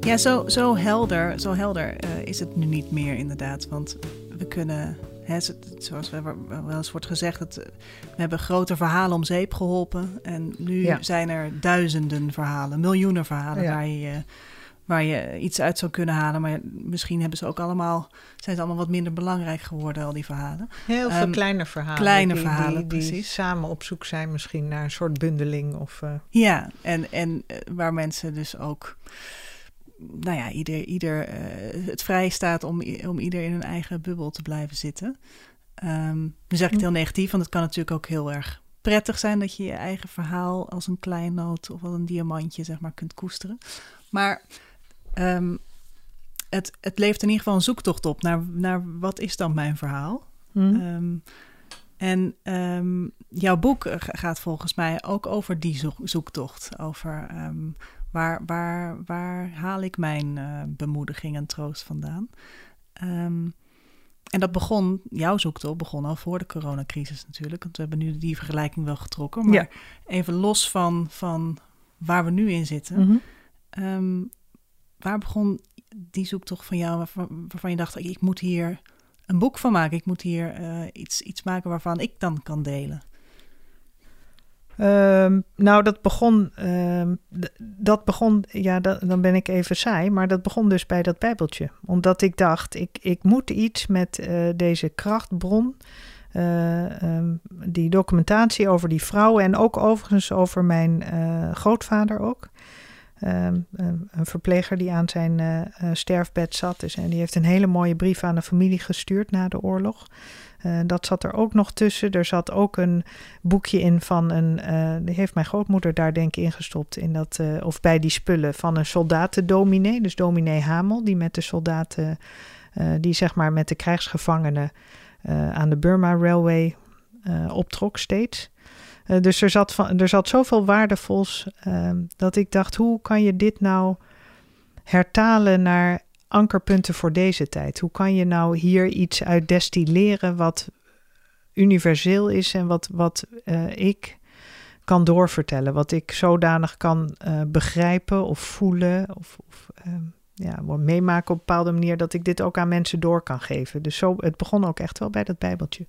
[SPEAKER 1] Ja, zo, zo helder, zo helder uh, is het nu niet meer inderdaad. Want we kunnen, hè, zoals we wel eens wordt gezegd, het, we hebben grote verhalen om zeep geholpen. En nu ja. zijn er duizenden verhalen, miljoenen verhalen ja. waar je waar je iets uit zou kunnen halen. Maar misschien hebben ze ook allemaal, zijn ze allemaal wat minder belangrijk geworden, al die verhalen.
[SPEAKER 2] Heel veel um, kleine verhalen.
[SPEAKER 1] Kleine
[SPEAKER 2] die,
[SPEAKER 1] verhalen,
[SPEAKER 2] die, die
[SPEAKER 1] precies.
[SPEAKER 2] samen op zoek zijn misschien naar een soort bundeling. Of, uh...
[SPEAKER 1] Ja, en, en uh, waar mensen dus ook nou ja, ieder, ieder het vrij staat om, om ieder in een eigen bubbel te blijven zitten. Um, nu zeg ik het heel negatief, want het kan natuurlijk ook heel erg prettig zijn dat je je eigen verhaal als een kleinoot of als een diamantje, zeg maar, kunt koesteren. Maar um, het, het levert in ieder geval een zoektocht op naar, naar wat is dan mijn verhaal. Mm. Um, en um, jouw boek gaat volgens mij ook over die zoektocht. Over um, waar, waar, waar haal ik mijn uh, bemoediging en troost vandaan. Um, en dat begon, jouw zoektocht begon al voor de coronacrisis natuurlijk. Want we hebben nu die vergelijking wel getrokken. Maar even los van, van waar we nu in zitten. Mm -hmm. Waar begon die zoektocht van jou waarvan, je dacht... ik moet hier een boek van maken. Ik moet hier uh, iets, iets maken waarvan ik dan kan delen.
[SPEAKER 2] Um, nou, dat begon, um, dat begon, ja, dan ben ik even saai, maar dat begon dus bij dat Bijbeltje. Omdat ik dacht, ik, ik moet iets met uh, deze krachtbron, uh, um, die documentatie over die vrouwen en ook overigens over mijn grootvader ook. Um, een verpleger die aan zijn uh, sterfbed zat. Dus, en die heeft een hele mooie brief aan de familie gestuurd na de oorlog. Dat zat er ook nog tussen. Er zat ook een boekje in van een. die heeft mijn grootmoeder daar denk ik ingestopt. In dat, of bij die spullen van een soldatendominee. Dus dominee Hamel, die met de soldaten. die zeg maar met de krijgsgevangenen aan de Burma Railway optrok steeds. Eh, dus er zat, van, er zat zoveel waardevols ehm, dat ik dacht, hoe kan je dit nou hertalen naar ankerpunten voor deze tijd? Hoe kan je nou hier iets uit destilleren wat universeel is en wat, wat uh, ik kan doorvertellen, wat ik zodanig kan uh, begrijpen of voelen of, of ehm, ja, meemaken op een bepaalde manier dat ik dit ook aan mensen door kan geven. Dus zo, het begon ook echt wel bij dat Bijbeltje.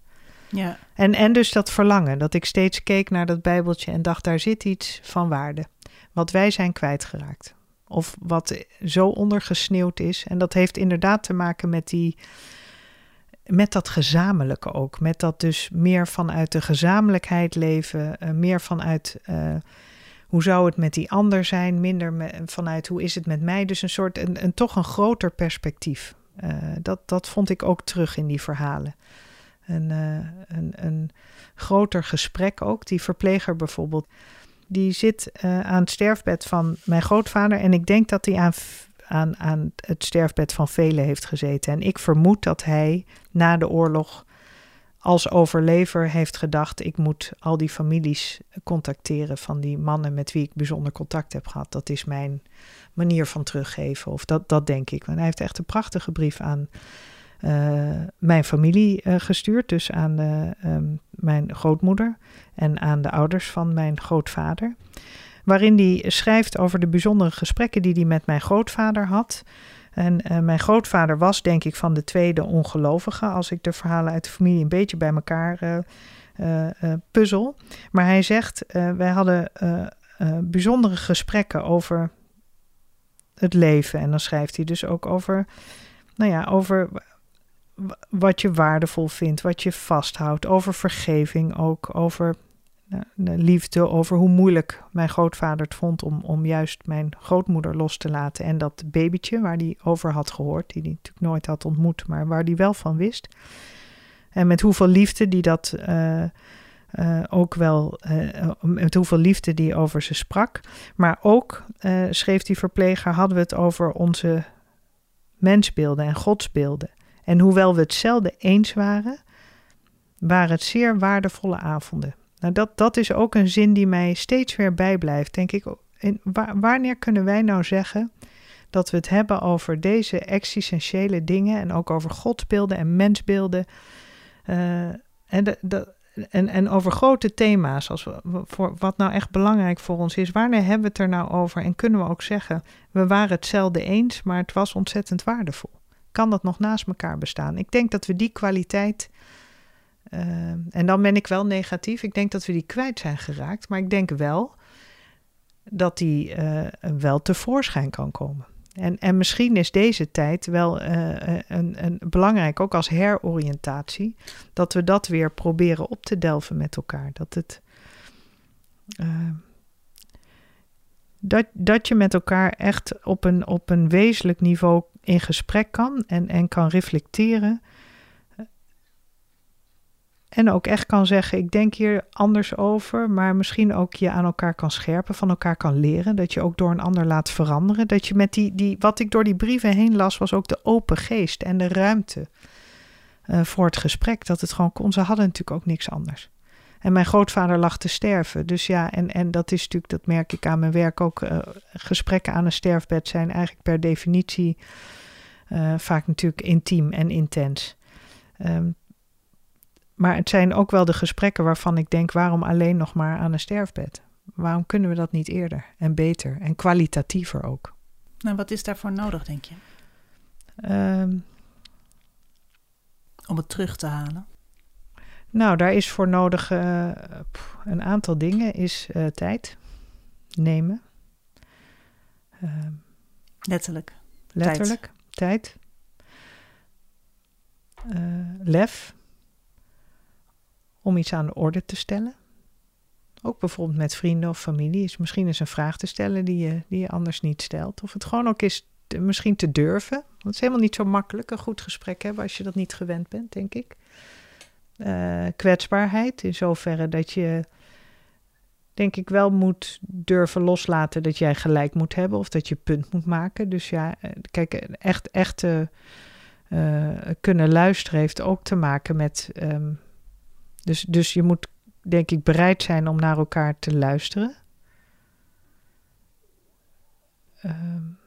[SPEAKER 2] Ja. En, en dus dat verlangen, dat ik steeds keek naar dat Bijbeltje en dacht, daar zit iets van waarde. Wat wij zijn kwijtgeraakt. Of wat zo ondergesneeuwd is. En dat heeft inderdaad te maken met die. Met dat gezamenlijke ook. Met dat dus meer vanuit de gezamenlijkheid leven. Uh, meer vanuit uh, hoe zou het met die ander zijn. Minder vanuit hoe is het met mij. Dus een soort, een, toch een groter perspectief. Uh, dat, dat vond ik ook terug in die verhalen een, uh, een, een groter gesprek ook. Die verpleger bijvoorbeeld, die zit uh, aan het sterfbed van mijn grootvader. En ik denk dat hij aan, aan, aan het sterfbed van velen heeft gezeten. En ik vermoed dat hij na de oorlog als overlever heeft gedacht: ik moet al die families contacteren van die mannen met wie ik bijzonder contact heb gehad. Dat is mijn manier van teruggeven. Of dat, dat denk ik. Want hij heeft echt een prachtige brief aan mijn familie uh, gestuurd. Dus aan um, mijn grootmoeder en aan de ouders van mijn grootvader. Waarin hij schrijft over de bijzondere gesprekken die hij met mijn grootvader had. En mijn grootvader was, denk ik, van de tweede ongelovige. Als ik de verhalen uit de familie een beetje bij elkaar puzzel. Maar hij zegt: wij hadden bijzondere gesprekken over het leven. En dan schrijft hij dus ook over nou ja, over wat je waardevol vindt, wat je vasthoudt, over vergeving ook, over de liefde, over hoe moeilijk mijn grootvader het vond om, om juist mijn grootmoeder los te laten en dat babytje waar hij over had gehoord, die hij natuurlijk nooit had ontmoet, maar waar hij wel van wist. En met hoeveel liefde die dat uh, uh, ook wel, met hoeveel liefde die over ze sprak. Maar ook, schreef die verpleger, hadden we het over onze mensbeelden en godsbeelden. En hoewel we hetzelfde eens waren, waren het zeer waardevolle avonden. Nou, dat, dat is ook een zin die mij steeds weer bijblijft, denk ik. Wanneer kunnen wij nou zeggen dat we het hebben over deze existentiële dingen en ook over godsbeelden en mensbeelden uh, en, de, en, en over grote thema's, als we, voor, wat nou echt belangrijk voor ons is. Wanneer hebben we het er nou over en kunnen we ook zeggen, we waren hetzelfde eens, maar het was ontzettend waardevol kan dat nog naast elkaar bestaan? Ik denk dat we die kwaliteit. Uh, en dan ben ik wel negatief. Ik denk dat we die kwijt zijn geraakt. Maar ik denk wel dat die uh, wel tevoorschijn kan komen. En, en misschien is deze tijd wel uh, een, een belangrijk, ook als heroriëntatie, dat we dat weer proberen op te delven met elkaar. Dat het dat, dat je met elkaar echt op een, op een wezenlijk niveau in gesprek kan en, en kan reflecteren. En ook echt kan zeggen, ik denk hier anders over, maar misschien ook je aan elkaar kan scherpen, van elkaar kan leren. Dat je ook door een ander laat veranderen. Dat je met die, die wat ik door die brieven heen las, was ook de open geest en de ruimte uh, voor het gesprek. Dat het gewoon kon. Ze hadden natuurlijk ook niks anders. En mijn grootvader lag te sterven. Dus ja, en, en dat is natuurlijk, dat merk ik aan mijn werk ook. Uh, gesprekken aan een sterfbed zijn eigenlijk per definitie uh, vaak natuurlijk intiem en intens. Um, maar het zijn ook wel de gesprekken waarvan ik denk: waarom alleen nog maar aan een sterfbed? Waarom kunnen we dat niet eerder en beter en kwalitatiever ook?
[SPEAKER 1] Nou, wat is daarvoor nodig, denk je?
[SPEAKER 2] Um,
[SPEAKER 1] Om het terug te halen?
[SPEAKER 2] Nou, daar is voor nodig uh, een aantal dingen. Is uh, tijd nemen.
[SPEAKER 1] Uh, letterlijk.
[SPEAKER 2] Letterlijk. Tijd. tijd. Eh, lef om iets aan de orde te stellen. Ook bijvoorbeeld met vrienden of familie is misschien eens een vraag te stellen die je, die je anders niet stelt. Of het gewoon ook is te, misschien te durven. Want het is helemaal niet zo makkelijk een goed gesprek hebben als je dat niet gewend bent, denk ik. Uh, kwetsbaarheid in zoverre dat je, denk ik, wel moet durven loslaten dat jij gelijk moet hebben of dat je punt moet maken. Dus ja, eh, kijk, echt, echt uh, kunnen luisteren heeft ook te maken met. Um, dus, dus je moet, denk ik, bereid zijn om naar elkaar te luisteren. Um,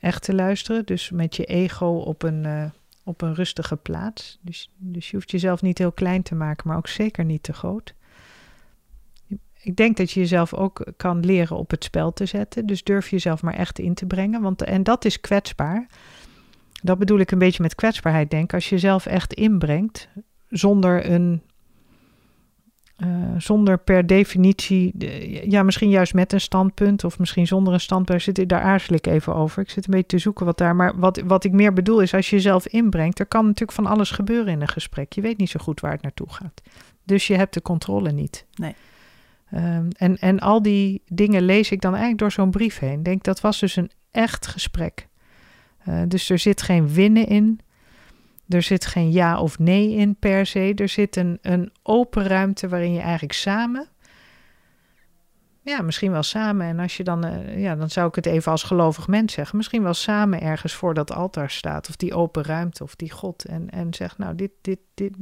[SPEAKER 2] echt te luisteren, dus met je ego op een, op een rustige plaats. Dus, dus je hoeft jezelf niet heel klein te maken, maar ook zeker niet te groot. Ik denk dat je jezelf ook kan leren op het spel te zetten. Dus durf jezelf maar echt in te brengen. Want, en dat is kwetsbaar. Dat bedoel ik een beetje met kwetsbaarheid, denk Als je jezelf echt inbrengt, zonder een. Uh, zonder per definitie, de, ja, misschien juist met een standpunt of misschien zonder een standpunt, zit, daar aarzel ik even over. Ik zit een beetje te zoeken wat daar, maar wat, wat ik meer bedoel is, als je jezelf inbrengt, er kan natuurlijk van alles gebeuren in een gesprek. Je weet niet zo goed waar het naartoe gaat. Dus je hebt de controle niet.
[SPEAKER 1] Nee.
[SPEAKER 2] Um, en, en al die dingen lees ik dan eigenlijk door zo'n brief heen. Denk, dat was dus een echt gesprek. Uh, dus er zit geen winnen in. Er zit geen ja of nee in per se. Er zit een, een open ruimte waarin je eigenlijk samen. Ja, misschien wel samen. En als je dan, uh, ja, dan zou ik het even als gelovig mens zeggen. Misschien wel samen ergens voor dat altaar staat. Of die open ruimte of die God. En, en zegt, nou, dit, dit, dit,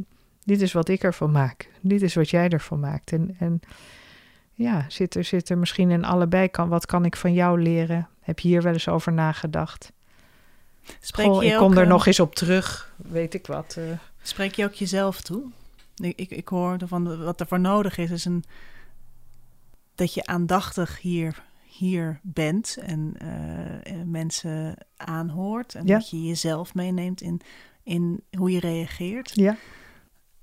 [SPEAKER 2] dit is wat ik ervan maak. Dit is wat jij ervan maakt. En, en ja, zit er, zit er misschien in allebei. Kan, wat kan ik van jou leren? Heb je hier wel eens over nagedacht?
[SPEAKER 1] Spreek
[SPEAKER 2] Goh,
[SPEAKER 1] je
[SPEAKER 2] ik
[SPEAKER 1] ook,
[SPEAKER 2] kom er
[SPEAKER 1] eh,
[SPEAKER 2] nog eens op terug, weet ik wat. uh.
[SPEAKER 1] Spreek je ook jezelf toe? Ik, ik, ik hoor van wat er voor nodig is, is een, dat je aandachtig hier, hier bent en uh, mensen aanhoort. En
[SPEAKER 2] Ja.
[SPEAKER 1] dat je jezelf meeneemt in, in hoe je reageert.
[SPEAKER 2] Ja.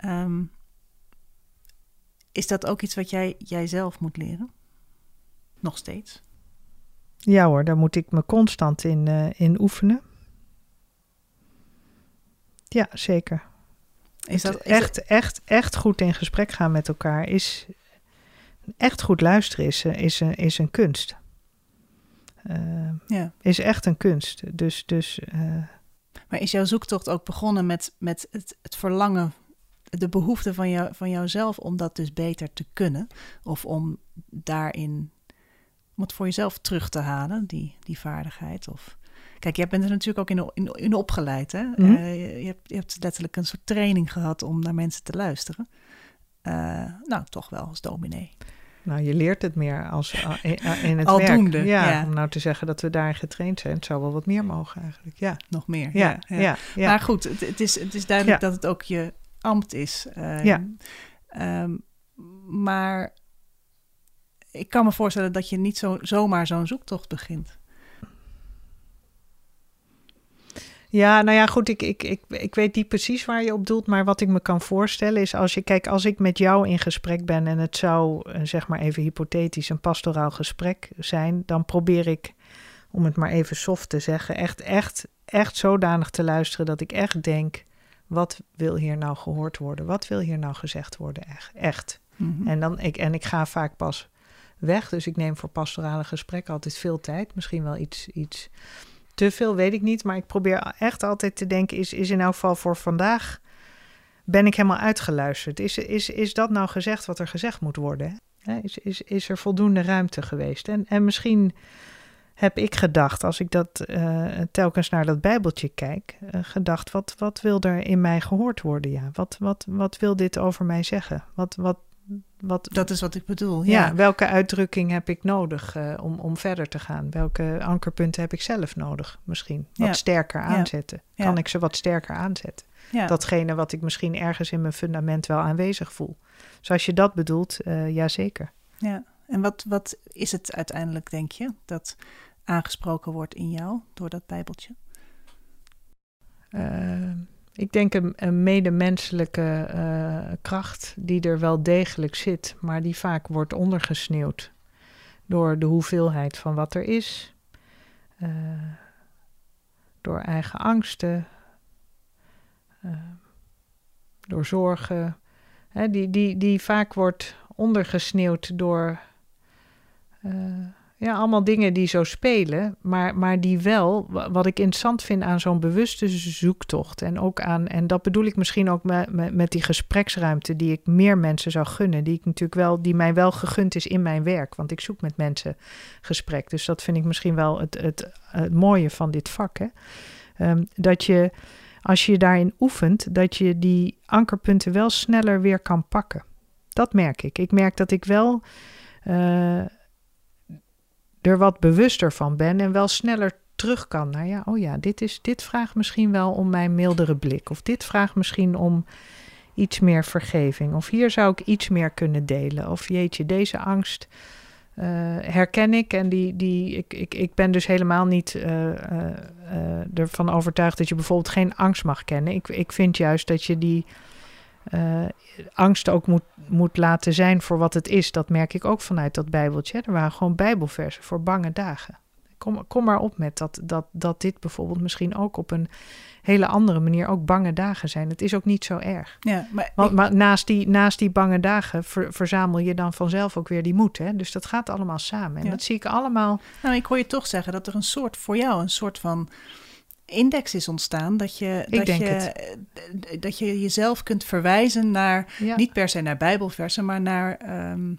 [SPEAKER 1] Um, is dat ook iets wat jij jijzelf moet leren? Nog steeds?
[SPEAKER 2] ja hoor, daar moet ik me constant in, uh, in oefenen. Ja, zeker.
[SPEAKER 1] Is dat, is
[SPEAKER 2] echt, echt, echt goed in gesprek gaan met elkaar is. Echt goed luisteren is, eh, is, een, is een kunst. Uh,
[SPEAKER 1] ja.
[SPEAKER 2] Is echt een kunst. Dus. dus uh,
[SPEAKER 1] maar is jouw zoektocht ook begonnen met, met het, het verlangen, de behoefte van, jou, van jouzelf om dat dus beter te kunnen? Of om daarin, om het voor jezelf terug te halen, die, die vaardigheid? Of Kijk, jij bent er natuurlijk ook in, in, in opgeleid. Hè?
[SPEAKER 2] Mm -hmm.
[SPEAKER 1] uh, je, hebt, je, hebt, letterlijk een soort training gehad om naar mensen te luisteren. Uh, nou, toch wel als dominee.
[SPEAKER 2] Nou, je leert het meer als in, in het
[SPEAKER 1] Aldoende,
[SPEAKER 2] werk. Ja,
[SPEAKER 1] ja,
[SPEAKER 2] om nou te zeggen dat we daarin getraind zijn, het zou wel wat meer mogen eigenlijk. Ja,
[SPEAKER 1] nog meer.
[SPEAKER 2] Ja, ja. ja, ja.
[SPEAKER 1] Maar goed, het, het, is, het is duidelijk dat het ook je ambt is. Uh,
[SPEAKER 2] ja.
[SPEAKER 1] Um, maar ik kan me voorstellen dat je niet zo, zomaar zo'n zoektocht begint.
[SPEAKER 2] Ja, nou ja, goed, ik, ik, ik, ik weet niet precies waar je op doelt, maar wat ik me kan voorstellen is als je, kijk, als ik met jou in gesprek ben en het zou, zeg maar even hypothetisch, een pastoraal gesprek zijn, dan probeer ik, om het maar even soft te zeggen, echt, echt, echt zodanig te luisteren dat ik echt denk, wat wil hier nou gehoord worden? Wat wil hier nou gezegd worden? Echt. echt.
[SPEAKER 1] Mhm.
[SPEAKER 2] Mm -hmm. En, dan, ik, en ik ga vaak pas weg. Dus ik neem voor pastorale gesprekken altijd veel tijd. Misschien wel iets, iets te veel, weet ik niet. Maar ik probeer echt altijd te denken: is, is in elk geval voor vandaag. Ben ik helemaal uitgeluisterd? Is, is, is dat nou gezegd wat er gezegd moet worden? Is, is, is er voldoende ruimte geweest? En, en misschien heb ik gedacht, als ik dat uh, telkens naar dat Bijbeltje kijk, uh, gedacht: wat, wat wil er in mij gehoord worden? Ja, wat, wat, wat wil dit over mij zeggen? Wat, wat, wat,
[SPEAKER 1] dat is wat ik bedoel.
[SPEAKER 2] Ja, ja welke uitdrukking heb ik nodig uh, om, om verder te gaan? Welke ankerpunten heb ik zelf nodig? Misschien wat ja. sterker aanzetten. Ja. Kan ik ze wat sterker aanzetten? Datgene wat ik misschien ergens in mijn fundament wel aanwezig voel. Dus als je dat bedoelt, uh, ja zeker.
[SPEAKER 1] Ja, en wat, wat is het uiteindelijk, denk je, dat aangesproken wordt in jou door dat Bijbeltje?
[SPEAKER 2] Uh, ik denk een, medemenselijke uh, kracht die er wel degelijk zit, maar die vaak wordt ondergesneeuwd door de hoeveelheid van wat er is, uh, door eigen angsten, uh, door zorgen, hè, die, die, die vaak wordt ondergesneeuwd door ja, allemaal dingen die zo spelen, maar, maar die wel, wat ik interessant vind aan zo'n bewuste zoektocht en ook aan, en dat bedoel ik misschien ook met, met, met, die gespreksruimte die ik meer mensen zou gunnen, die ik natuurlijk wel, die mij wel gegund is in mijn werk, want ik zoek met mensen gesprek. Dus dat vind ik misschien wel het, het, het mooie van dit vak. Hè? Um, dat je, als je daarin oefent, dat je die ankerpunten wel sneller weer kan pakken. Dat merk ik. Ik merk dat ik wel. Uh, er wat bewuster van ben en wel sneller terug kan naar ja, oh ja, dit, is, dit vraagt misschien wel om mijn mildere blik. Of dit vraagt misschien om iets meer vergeving. Of hier zou ik iets meer kunnen delen. Of jeetje, deze angst uh, herken ik. En die, die, ik, ik, ik ben dus helemaal niet uh, uh, ervan overtuigd dat je bijvoorbeeld geen angst mag kennen. Ik, ik vind juist dat je die angst ook moet, moet laten zijn voor wat het is. Dat merk ik ook vanuit dat Bijbeltje. Er waren gewoon Bijbelversen voor bange dagen. Kom, kom maar op met dat, dat, dat dit bijvoorbeeld misschien ook op een hele andere manier ook bange dagen zijn. Het is ook niet zo erg. Ja, maar, Want, maar naast, die, naast die bange dagen verzamel je dan vanzelf ook weer die moed. Hè? Dus dat gaat allemaal samen. En ja. dat zie ik allemaal.
[SPEAKER 1] Nou, ik hoor je toch zeggen dat er een soort voor jou een soort van index is ontstaan. Dat je,
[SPEAKER 2] Ik
[SPEAKER 1] dat, je,
[SPEAKER 2] het.
[SPEAKER 1] dat je jezelf kunt verwijzen naar,
[SPEAKER 2] Ja.
[SPEAKER 1] niet per se naar Bijbelversen, maar naar ehm,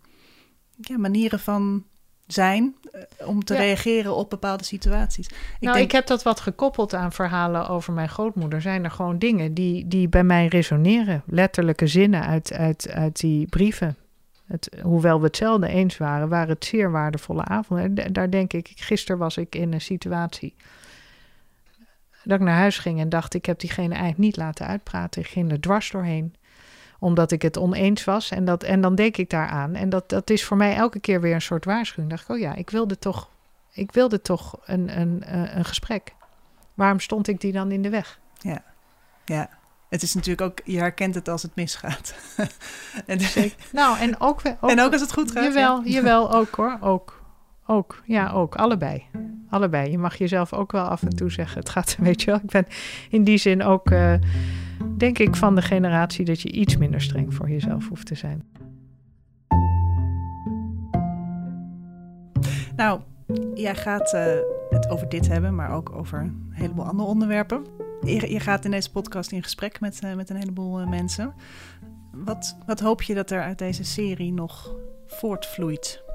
[SPEAKER 1] ja, manieren van zijn eh, om te
[SPEAKER 2] Ja.
[SPEAKER 1] reageren op bepaalde situaties. Ik
[SPEAKER 2] nou,
[SPEAKER 1] denk,
[SPEAKER 2] ik heb dat wat gekoppeld aan verhalen over mijn grootmoeder. Zijn er gewoon dingen die, die bij mij resoneren. Letterlijke zinnen uit, uit, uit die brieven. Het, hoewel we hetzelfde eens waren, waren het zeer waardevolle avonden. En da- daar denk ik, gisteren was ik in een situatie dat ik naar huis ging en dacht, ik heb diegene eigenlijk niet laten uitpraten. Ik ging er dwars doorheen, omdat ik het oneens was. En, dat, en dan denk ik daaraan. En dat, dat is voor mij elke keer weer een soort waarschuwing. dacht ik, oh ja, ik wilde toch, ik wilde toch een, een, eh, een gesprek. Waarom stond ik die dan in de weg?
[SPEAKER 1] ja, het is natuurlijk ook, je herkent het als het misgaat. en,
[SPEAKER 2] Nou, en ook...
[SPEAKER 1] en ook als het goed gaat.
[SPEAKER 2] Jawel,
[SPEAKER 1] ja.
[SPEAKER 2] jawel, ook hoor. Ook. Ook. Ja, ook. Allebei. Allebei. Je mag jezelf ook wel af en toe zeggen. Het gaat, weet je wel. Ik ben in die zin ook, eh, denk ik, van de generatie dat je iets minder streng voor jezelf hoeft te zijn.
[SPEAKER 1] Nou, jij gaat eh, het over dit hebben, maar ook over een heleboel andere onderwerpen. Je, je gaat in deze podcast in gesprek met, eh, met een heleboel mensen. Wat, wat hoop je dat er uit deze serie nog voortvloeit?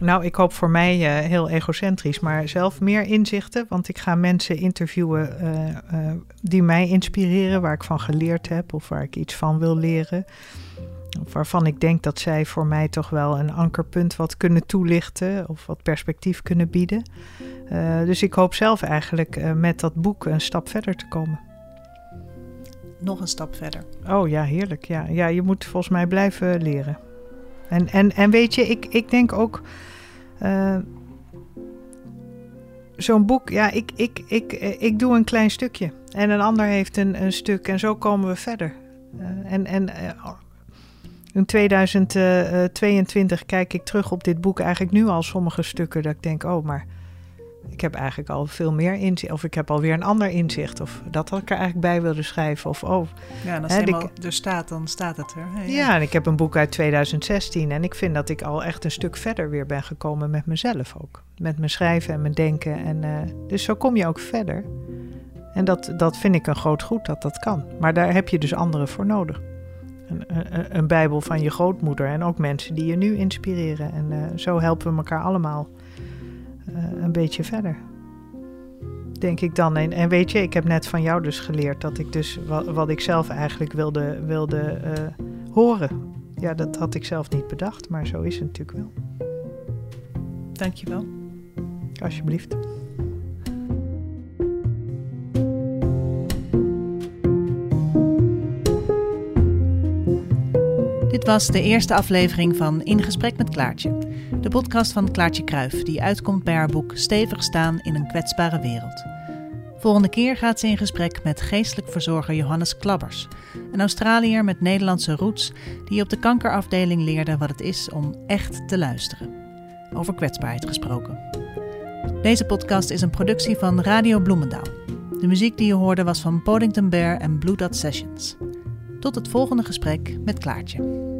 [SPEAKER 2] Nou, ik hoop voor mij eh, heel egocentrisch, maar zelf meer inzichten. Want ik ga mensen interviewen eh, eh, die mij inspireren, waar ik van geleerd heb of waar ik iets van wil leren. Of waarvan ik denk dat zij voor mij toch wel een ankerpunt wat kunnen toelichten of wat perspectief kunnen bieden. Dus ik hoop zelf eigenlijk met dat boek een stap verder te komen.
[SPEAKER 1] Nog een stap verder.
[SPEAKER 2] Oh ja, heerlijk. Ja, ja je moet volgens mij blijven leren. En, en, en weet je, ik, ik denk ook. Eh, Zo'n boek, ja, ik, ik, ik, eh, ik doe een klein stukje. En een ander heeft een, een stuk. En zo komen we verder. Eh, en en in 2022 kijk ik terug op dit boek eigenlijk nu al sommige stukken. Dat ik denk, oh, maar ik heb eigenlijk al veel meer inzicht. Of ik heb alweer een ander inzicht. Of dat had ik er eigenlijk bij wilde schrijven. Of oh.
[SPEAKER 1] Ja, en als het er staat, dan staat het er.
[SPEAKER 2] Hè? Ja. en ik heb een boek uit 2016. En ik vind dat ik al echt een stuk verder weer ben gekomen met mezelf ook. Met mijn schrijven en mijn denken. En, uh, dus zo kom je ook verder. En dat, dat vind ik een groot goed dat dat kan. Maar daar heb je dus anderen voor nodig. Een, een, een Bijbel van je grootmoeder en ook mensen die je nu inspireren. En uh, zo helpen we elkaar allemaal een beetje verder. Denk ik dan. En, en, weet je, ik heb net van jou dus geleerd dat ik dus wat, wat ik zelf eigenlijk wilde, wilde uh, horen. Ja, dat had ik zelf niet bedacht, maar zo is het natuurlijk wel.
[SPEAKER 1] Dankjewel.
[SPEAKER 2] Alsjeblieft.
[SPEAKER 1] Dit was de eerste aflevering van In Gesprek met Klaartje, de podcast van Klaartje Kruif, die uitkomt bij haar boek Stevig staan in een kwetsbare wereld. Volgende keer gaat ze in gesprek met geestelijk verzorger Johannes Klabbers, een Australiër met Nederlandse roots die op de kankerafdeling leerde wat het is om echt te luisteren. Over kwetsbaarheid gesproken. Deze podcast is een productie van Radio Bloemendaal. De muziek die je hoorde was van Podington Bear en Blue Dot Sessions. Tot het volgende gesprek met Klaartje.